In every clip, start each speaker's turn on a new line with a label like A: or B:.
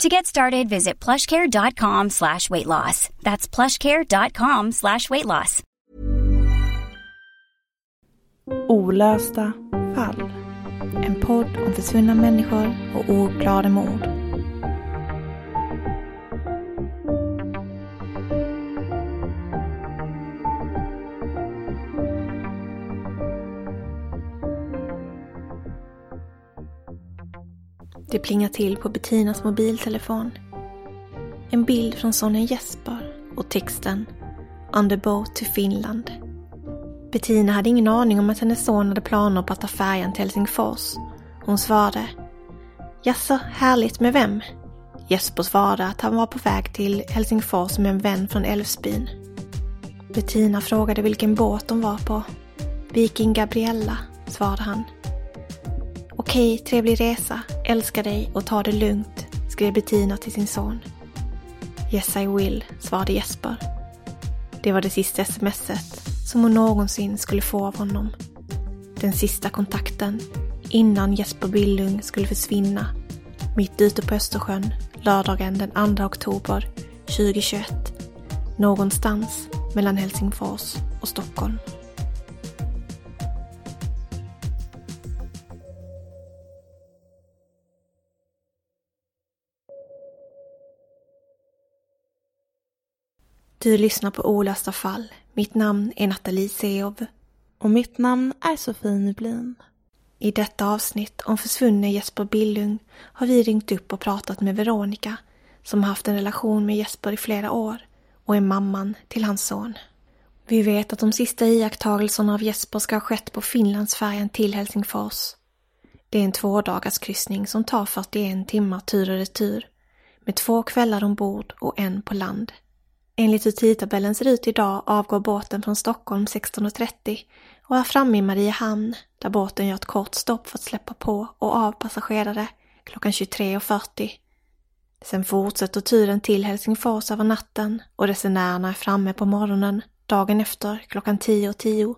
A: To get started, visit plushcare.com slash weight loss. That's plushcare.com slash weight loss.
B: Olösta fall. En podd om försvunna människor och ouppklarade mord. Det plingar till på Bettinas mobiltelefon. En bild från sonen Jesper och texten On the boat to Finland. Bettina hade ingen aning om att hennes son hade planer på att ta färjan till Helsingfors. Hon svarade Jaså, härligt med vem? Jesper svarade att han var på väg till Helsingfors med en vän från Älvsbyn. Bettina frågade vilken båt de var på. Viking Gabriella, svarade han. Okej, trevlig resa, älskar dig och ta det lugnt, skrev Bettina till sin son. Yes I will, svarade Jesper. Det var det sista smset som hon någonsin skulle få av honom. Den sista kontakten innan Jesper Billung skulle försvinna mitt ute på Östersjön lördagen den 2 oktober 2021. Någonstans mellan Helsingfors och Stockholm. Du lyssnar på Olösta fall. Mitt namn är Nathalie Seov.
C: Och mitt namn är Sofie Nyblin.
B: I detta avsnitt om försvunne Jesper Billung har vi ringt upp och pratat med Veronica som har haft en relation med Jesper i flera år och är mamman till hans son. Vi vet att de sista iakttagelserna av Jesper ska ha skett på Finlandsfärjan till Helsingfors. Det är en tvådagars kryssning som tar 41 timmar tur och retur med två kvällar ombord och en på land. Enligt hur tidtabellen ser ut idag avgår båten från Stockholm 16.30 och är framme i Mariehamn där båten gör ett kort stopp för att släppa på och av passagerare klockan 23.40. Sen fortsätter turen till Helsingfors över natten och resenärerna är framme på morgonen dagen efter klockan 10.10. .10.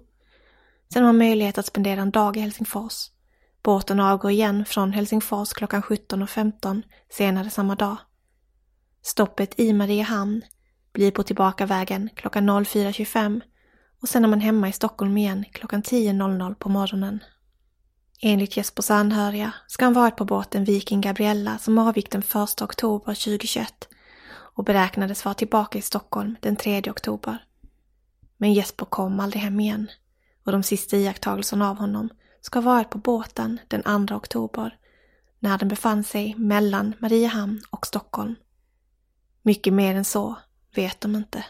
B: Sen har man möjlighet att spendera en dag i Helsingfors. Båten avgår igen från Helsingfors klockan 17.15 senare samma dag. Stoppet i Mariehamn blir på tillbakavägen klockan 04.25 och sen är man hemma i Stockholm igen klockan 10.00 på morgonen. Enligt Jespers anhöriga ska han varit på båten Viking Gabriella som avgick den 1 oktober 2021 och beräknades vara tillbaka i Stockholm den 3 oktober. Men Jesper kom aldrig hem igen och de sista iakttagelserna av honom ska ha varit på båten den 2 oktober när den befann sig mellan Mariehamn och Stockholm. Mycket mer än så vet de inte.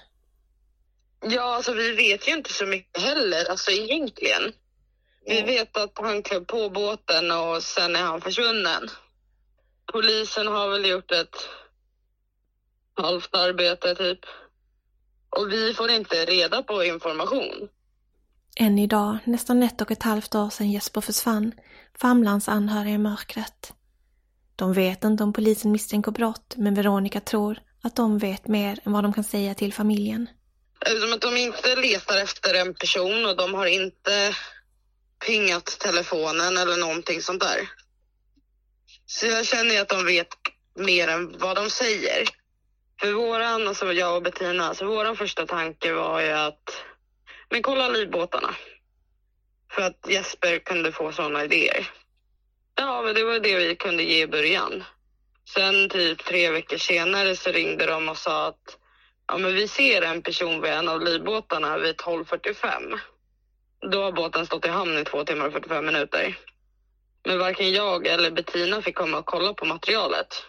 D: Ja, alltså vi vet ju inte så mycket heller, alltså egentligen. Vi vet att han klev på båten och sen är han försvunnen. Polisen har väl gjort ett halvt arbete typ. Och vi får inte reda på information.
B: Än idag, nästan ett och ett halvt år sedan Jesper försvann, famlar hans anhöriga i mörkret. De vet inte om polisen misstänker brott, men Veronica tror att de vet mer än vad de kan säga till familjen.
D: Eftersom att de inte letar efter en person och de har inte pingat telefonen eller någonting sånt där. Så jag känner att de vet mer än vad de säger. För våran, alltså jag och Bettina, så våran första tanke var ju att men kolla livbåtarna. För att Jesper kunde få sådana idéer. Ja, men det var det vi kunde ge i början. Sen typ tre veckor senare så ringde de och sa att ja, men vi ser en person vid en av livbåtarna vid 12.45. Då har båten stått i hamn i två timmar och 45 minuter. Men varken jag eller Bettina fick komma och kolla på materialet.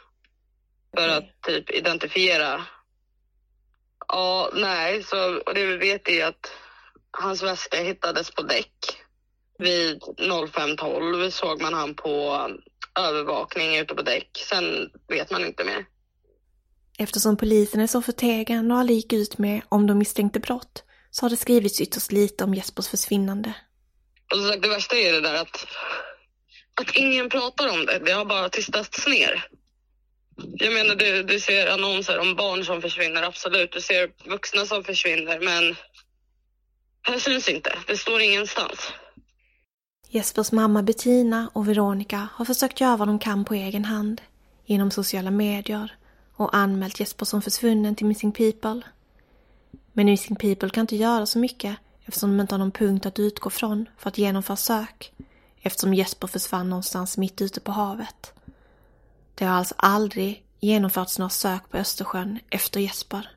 D: För
B: Okej.
D: att typ identifiera. Ja, nej, så och det vi vet är att hans väska hittades på däck. Vid 05.12 såg man han på övervakning ute på däck. Sen vet man inte mer.
B: Eftersom polisen är så förtegen och aldrig gick ut med om de misstänkte brott så har det skrivits ytterst lite om Jespers försvinnande.
D: Och som sagt, det värsta är det där att, att ingen pratar om det. Det har bara tystats ner. Jag menar, du, du ser annonser om barn som försvinner, absolut. Du ser vuxna som försvinner, men här syns inte. Det står ingenstans.
B: Jespers mamma Bettina och Veronica har försökt göra vad de kan på egen hand genom sociala medier och anmält Jesper som försvunnen till Missing People. Men Missing People kan inte göra så mycket eftersom de inte har någon punkt att utgå från för att genomföra sök eftersom Jesper försvann någonstans mitt ute på havet. Det har alltså aldrig genomförts några sök på Östersjön efter Jesper.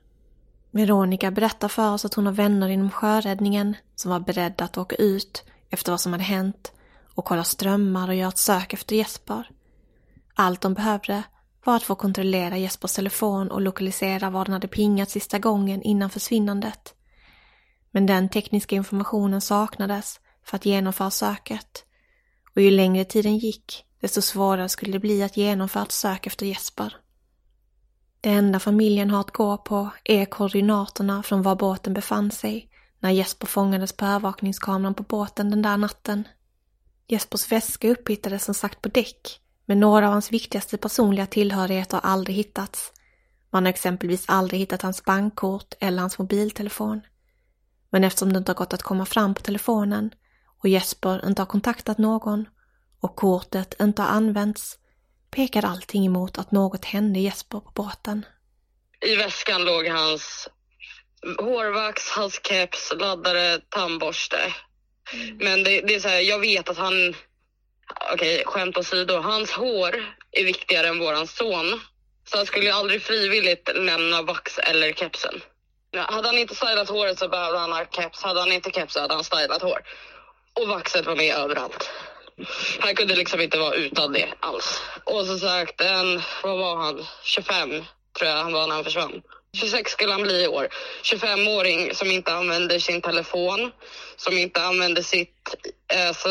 B: Veronica berättar för oss att hon har vänner inom sjöräddningen som var beredda att åka ut efter vad som hade hänt och kolla strömmar och göra ett sök efter Jesper. Allt de behövde var att få kontrollera Jespers telefon och lokalisera var den hade pingat sista gången innan försvinnandet. Men den tekniska informationen saknades för att genomföra söket. Och ju längre tiden gick, desto svårare skulle det bli att genomföra ett sök efter Jesper. Det enda familjen har att gå på är koordinaterna från var båten befann sig när Jesper fångades på övervakningskameran på båten den där natten. Jespers väska upphittades som sagt på däck, men några av hans viktigaste personliga tillhörigheter har aldrig hittats. Man har exempelvis aldrig hittat hans bankkort eller hans mobiltelefon. Men eftersom det inte har gått att komma fram på telefonen och Jesper inte har kontaktat någon och kortet inte har använts pekar allting emot att något hände Jesper på båten.
D: I väskan låg hans hårvax, hans keps, laddare, tandborste. Men det, det är så här, jag vet att han... Okej, skämt åsido. Hans hår är viktigare än våran son. Så han skulle aldrig frivilligt lämna vax eller kepsen. Ja, hade han inte stylat håret så behövde han ha keps. Hade han inte keps så hade han stylat hår. Och vaxet var med överallt. Han kunde liksom inte vara utan det alls. Och som sagt, en, vad var han? 25 tror jag han var när han försvann. 26 skulle han bli i år. 25-åring som inte använder sin telefon, som inte använder sitt eh, alltså,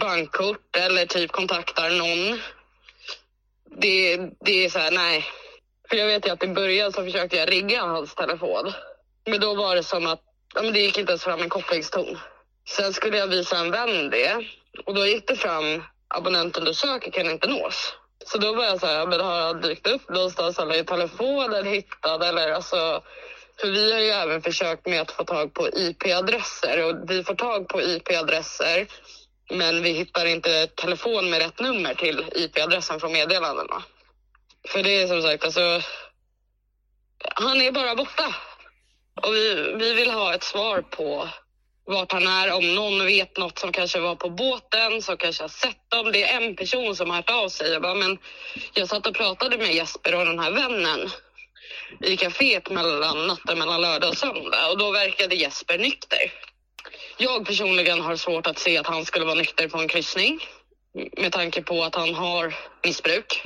D: bankkort eller typ kontaktar någon. Det, det är så här, nej. För jag vet ju att i början så försökte jag rigga hans telefon. Men då var det som att ja, men det gick inte ens fram en kopplingston. Sen skulle jag visa en vän det och då gick det fram abonnenten du söker kan inte nås. Så då var jag så här, ja, men har han dykt upp någonstans eller i telefonen hittad eller alltså. För vi har ju även försökt med att få tag på IP-adresser och vi får tag på IP-adresser men vi hittar inte telefon med rätt nummer till IP-adressen från meddelandena. För det är som sagt, alltså. Han är bara borta. Och vi, vi vill ha ett svar på vart han är. Om någon vet något som kanske var på båten, som kanske har sett dem. Det är en person som har hört av sig. Jag, bara, men jag satt och pratade med Jesper och den här vännen i kaféet mellan natten mellan lördag och söndag och då verkade Jesper nykter. Jag personligen har svårt att se att han skulle vara nykter på en kryssning med tanke på att han har missbruk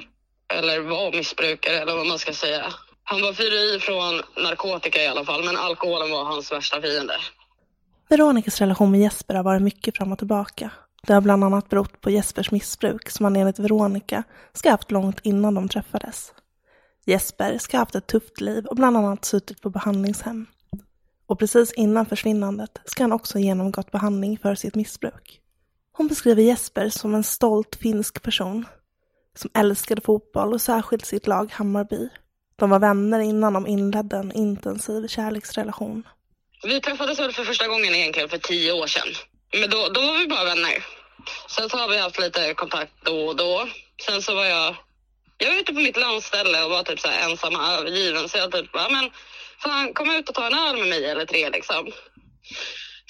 D: eller var missbrukare eller vad man ska säga. Han var fri från narkotika i alla fall, men alkoholen var hans värsta fiende.
C: Veronicas relation med Jesper har varit mycket fram och tillbaka. Det har bland annat berott på Jespers missbruk som han enligt Veronica ska ha haft långt innan de träffades. Jesper ska ha haft ett tufft liv och bland annat suttit på behandlingshem. Och precis innan försvinnandet ska han också ha genomgått behandling för sitt missbruk. Hon beskriver Jesper som en stolt finsk person som älskade fotboll och särskilt sitt lag Hammarby. De var vänner innan de inledde en intensiv kärleksrelation.
D: Vi träffades väl för första gången egentligen för tio år sedan. Men då, då var vi bara vänner. Sen så har vi haft lite kontakt då och då. Sen så var jag, jag var ute på mitt landställe och var typ så här ensam och övergiven. Så jag typ bara, men fan kom ut och ta en öl med mig eller tre liksom.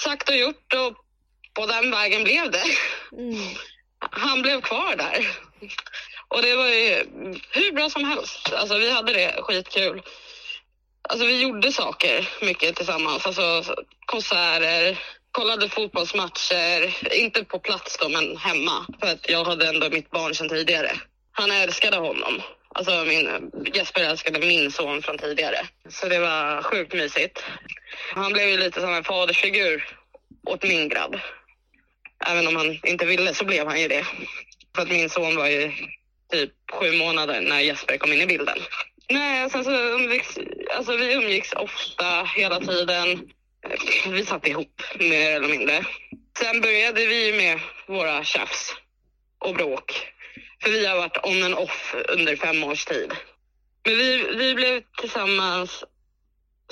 D: Sagt och gjort och på den vägen blev det. Han blev kvar där. Och det var ju hur bra som helst. Alltså vi hade det skitkul. Alltså vi gjorde saker mycket tillsammans. Alltså konserter, kollade fotbollsmatcher. Inte på plats då, men hemma. För att jag hade ändå mitt barn sedan tidigare. Han älskade honom. Alltså min, Jesper älskade min son från tidigare. Så det var sjukt mysigt. Han blev ju lite som en fadersfigur åt min grabb. Även om han inte ville så blev han ju det. För att min son var ju typ sju månader när Jesper kom in i bilden. Nej, sen så umgicks, alltså vi umgicks ofta, hela tiden. Vi satt ihop mer eller mindre. Sen började vi med våra tjafs och bråk. För vi har varit on and off under fem års tid. Men vi, vi blev tillsammans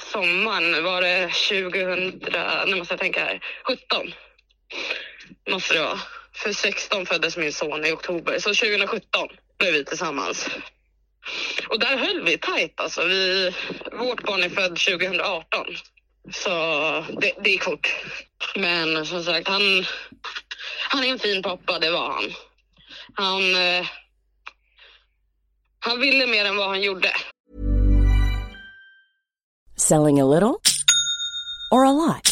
D: sommaren, var det 2000, nu måste jag tänka här, 17 måste det vara. För 16 föddes min son i oktober, så 2017 blev vi tillsammans. Och där höll vi tajt alltså. Vi, vårt barn är född 2018. Så det, det gick fort. Men som sagt, han, han är en fin pappa, det var han. Han, eh, han ville mer än vad han gjorde.
E: Selling a little or a lot?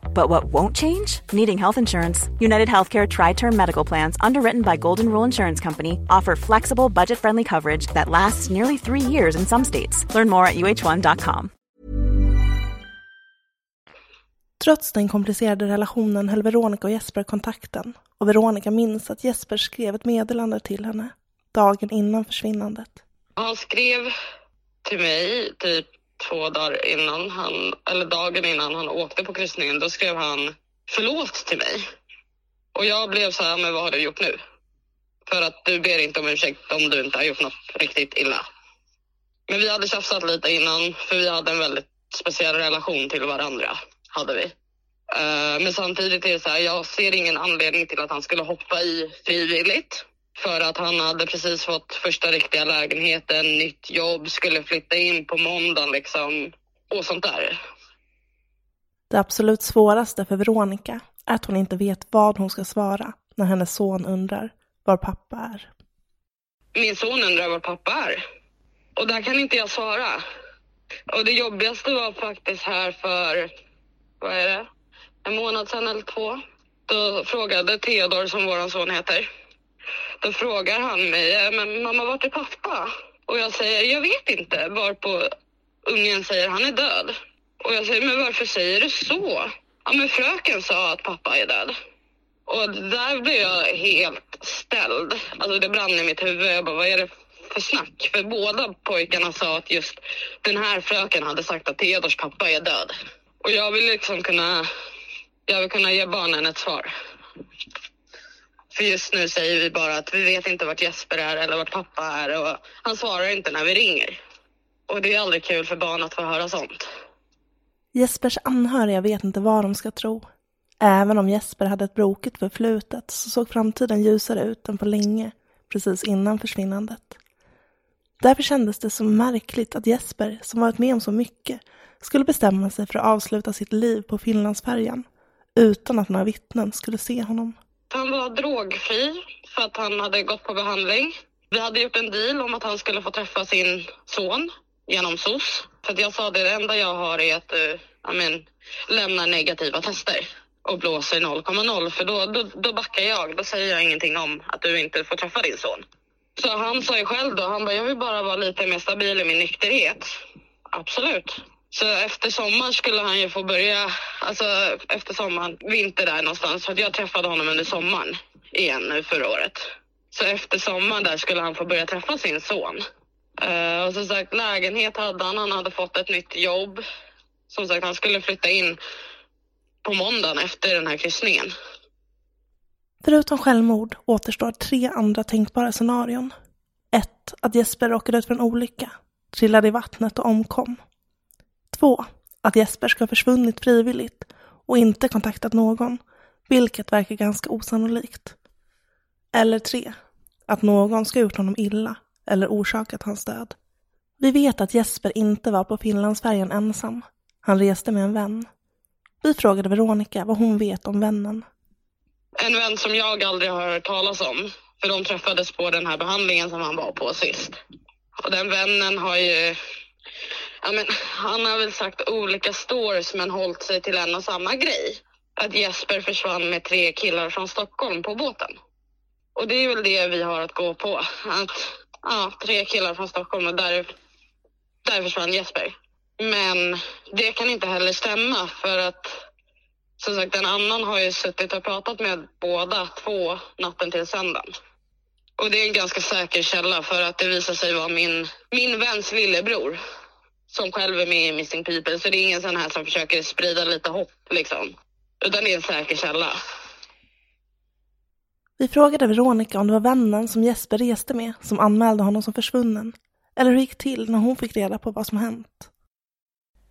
F: But what won't change? Needing health insurance. United Healthcare Tri Term Medical Plans, underwritten by Golden Rule Insurance Company, offer flexible, budget friendly coverage that lasts nearly three years in some states. Learn more at uh1.com.
C: Trots den komplicerade relationen höll Veronica och Jesper kontakten och Veronica minns att Jesper skrev ett meddelande till henne dagen innan försvinnandet.
D: Han skrev till mig typ två dagar innan han, eller dagen innan han åkte på kryssningen. Då skrev han förlåt till mig. Och jag blev så här, men vad har du gjort nu? För att du ber inte om ursäkt om du inte har gjort något riktigt illa. Men vi hade tjafsat lite innan, för vi hade en väldigt speciell relation till varandra. Hade vi. Eh, men samtidigt är det så här, jag ser ingen anledning till att han skulle hoppa i frivilligt. För att han hade precis fått första riktiga lägenheten, nytt jobb, skulle flytta in på måndagen liksom. Och sånt där.
C: Det absolut svåraste för Veronica är att hon inte vet vad hon ska svara när hennes son undrar var pappa är.
D: Min son undrar var pappa är. Och där kan inte jag svara. Och det jobbigaste var faktiskt här för, vad är det, en månad sedan eller två. Då frågade Theodor, som våran son heter, då frågar han mig, men mamma vart är pappa? Och jag säger, jag vet inte, varpå ungen säger han är död. Och jag säger, men varför säger du så? Ja, men fröken sa att pappa är död. Och där blev jag helt ställd. Alltså det brann i mitt huvud. Jag bara, vad är det för snack? För båda pojkarna sa att just den här fröken hade sagt att Theodors pappa är död. Och jag vill liksom kunna, jag vill kunna ge barnen ett svar. För just nu säger vi bara att vi vet inte vart Jesper är eller vart pappa är och han svarar inte när vi ringer. Och det är aldrig kul för barn att få höra sånt.
C: Jespers anhöriga vet inte vad de ska tro. Även om Jesper hade ett brokigt förflutet så såg framtiden ljusare ut än på länge, precis innan försvinnandet. Därför kändes det så märkligt att Jesper, som varit med om så mycket, skulle bestämma sig för att avsluta sitt liv på Finlandsfärjan utan att några vittnen skulle se honom.
D: Han var drogfri för att han hade gått på behandling. Vi hade gjort en deal om att han skulle få träffa sin son genom SOS. För att jag sa det, det enda jag har är att eh, du uh, lämnar negativa tester och blåser 0,0 för då, då, då backar jag. Då säger jag ingenting om att du inte får träffa din son. Så han sa ju själv då, han bara, jag vill bara vara lite mer stabil i min nykterhet. Absolut. Så efter sommaren skulle han ju få börja, alltså efter sommaren, vinter där någonstans. För jag träffade honom under sommaren igen nu förra året. Så efter sommaren där skulle han få börja träffa sin son. Uh, och som sagt, lägenhet hade han, han hade fått ett nytt jobb. Som sagt, han skulle flytta in på måndagen efter den här kryssningen.
C: Förutom självmord återstår tre andra tänkbara scenarion. Ett, Att Jesper råkade ut för en olycka, trillade i vattnet och omkom. Två, Att Jesper ska ha försvunnit frivilligt och inte kontaktat någon, vilket verkar ganska osannolikt. Eller tre, Att någon ska ha gjort honom illa eller orsakat hans död. Vi vet att Jesper inte var på Finlandsfärjan ensam. Han reste med en vän. Vi frågade Veronica vad hon vet om vännen.
D: En vän som jag aldrig har hört talas om. För de träffades på den här behandlingen som han var på sist. Och den vännen har ju... Ja, men, han har väl sagt olika stories men hållit sig till en och samma grej. Att Jesper försvann med tre killar från Stockholm på båten. Och det är väl det vi har att gå på. Att ja, tre killar från Stockholm och där, där försvann Jesper. Men det kan inte heller stämma för att som sagt en annan har ju suttit och pratat med båda två natten till söndagen. Och det är en ganska säker källa för att det visar sig vara min, min väns lillebror som själv är med i Missing People. Så det är ingen sån här som försöker sprida lite hopp liksom. Utan det är en säker källa.
C: Vi frågade Veronica om det var vännen som Jesper reste med som anmälde honom som försvunnen. Eller hur det gick till när hon fick reda på vad som hänt.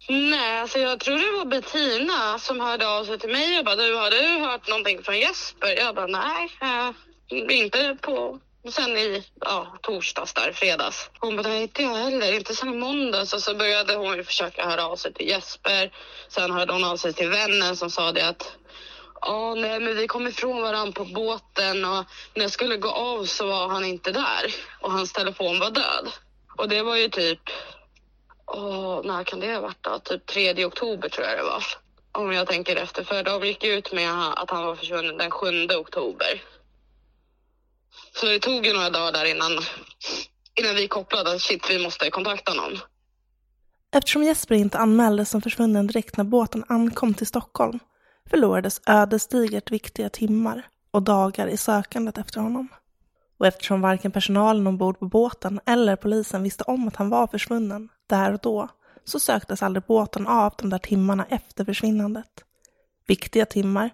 D: Nej, alltså jag tror det var Bettina som hörde av sig till mig och bara du, har du hört någonting från Jesper? Jag bara nej, äh, inte på sen i ja, torsdags där, fredags. Hon bara nej, inte jag heller, inte sen i måndags. Och så började hon ju försöka höra av sig till Jesper. Sen hörde hon av sig till vännen som sa det att Ja, nej, men vi kom ifrån varandra på båten och när jag skulle gå av så var han inte där och hans telefon var död. Och det var ju typ Åh, när kan det ha varit då? Typ 3 oktober tror jag det var. Om jag tänker efter. För de gick ut med att han var försvunnen den 7 oktober. Så det tog ju några dagar där innan, innan vi kopplade att shit, vi måste kontakta någon.
C: Eftersom Jesper inte anmäldes som försvunnen direkt när båten ankom till Stockholm förlorades ödesdigert viktiga timmar och dagar i sökandet efter honom. Och eftersom varken personalen ombord på båten eller polisen visste om att han var försvunnen där och då så söktes aldrig båten av de där timmarna efter försvinnandet. Viktiga timmar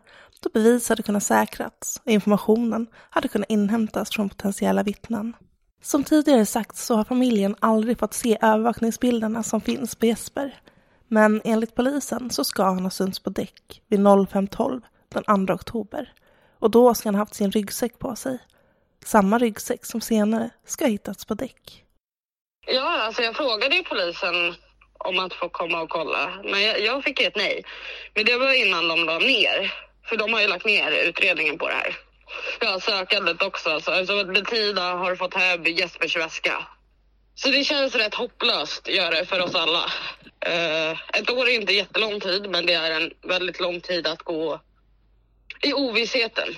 C: då bevis hade kunnat säkrats och informationen hade kunnat inhämtas från potentiella vittnen. Som tidigare sagt så har familjen aldrig fått se övervakningsbilderna som finns på Jesper. Men enligt polisen så ska han ha synts på däck vid 05.12 den 2 oktober. Och då ska han ha haft sin ryggsäck på sig. Samma ryggsäck som senare ska ha hittats på däck.
D: Ja, alltså jag frågade ju polisen om att få komma och kolla, men jag, jag fick ett nej. Men det var innan de la ner, för de har ju lagt ner utredningen på det här. Ja, sökandet också. Så, alltså Bettina har fått hem Jespers väska. Så det känns rätt hopplöst, gör det, för oss alla. Uh, ett år är inte jättelång tid, men det är en väldigt lång tid att gå i ovissheten.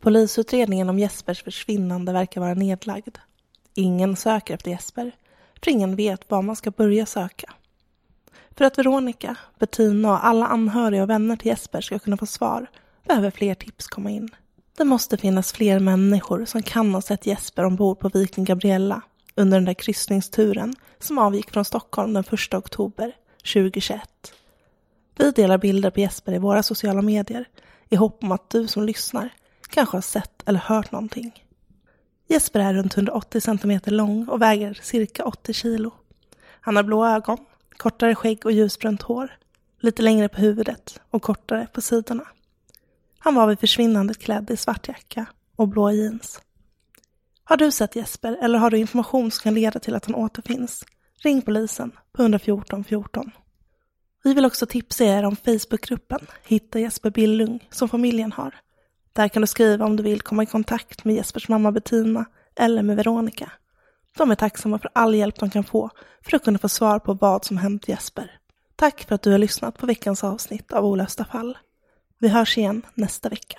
C: Polisutredningen om Jespers försvinnande verkar vara nedlagd. Ingen söker efter Jesper, för ingen vet var man ska börja söka. För att Veronica, Bettina och alla anhöriga och vänner till Jesper ska kunna få svar behöver fler tips komma in. Det måste finnas fler människor som kan ha sett Jesper ombord på Viking Gabriella under den där kryssningsturen som avgick från Stockholm den 1 oktober 2021. Vi delar bilder på Jesper i våra sociala medier i hopp om att du som lyssnar kanske har sett eller hört någonting. Jesper är runt 180 cm lång och väger cirka 80 kilo. Han har blå ögon, kortare skägg och ljusbrunt hår, lite längre på huvudet och kortare på sidorna. Han var vid försvinnandet klädd i svart jacka och blå jeans. Har du sett Jesper eller har du information som kan leda till att han återfinns? Ring polisen på 114 14. Vi vill också tipsa er om Facebookgruppen Hitta Jesper Billung som familjen har. Där kan du skriva om du vill komma i kontakt med Jespers mamma Bettina eller med Veronica. De är tacksamma för all hjälp de kan få för att kunna få svar på vad som hänt Jesper. Tack för att du har lyssnat på veckans avsnitt av Olösta fall. Vi hörs igen nästa vecka.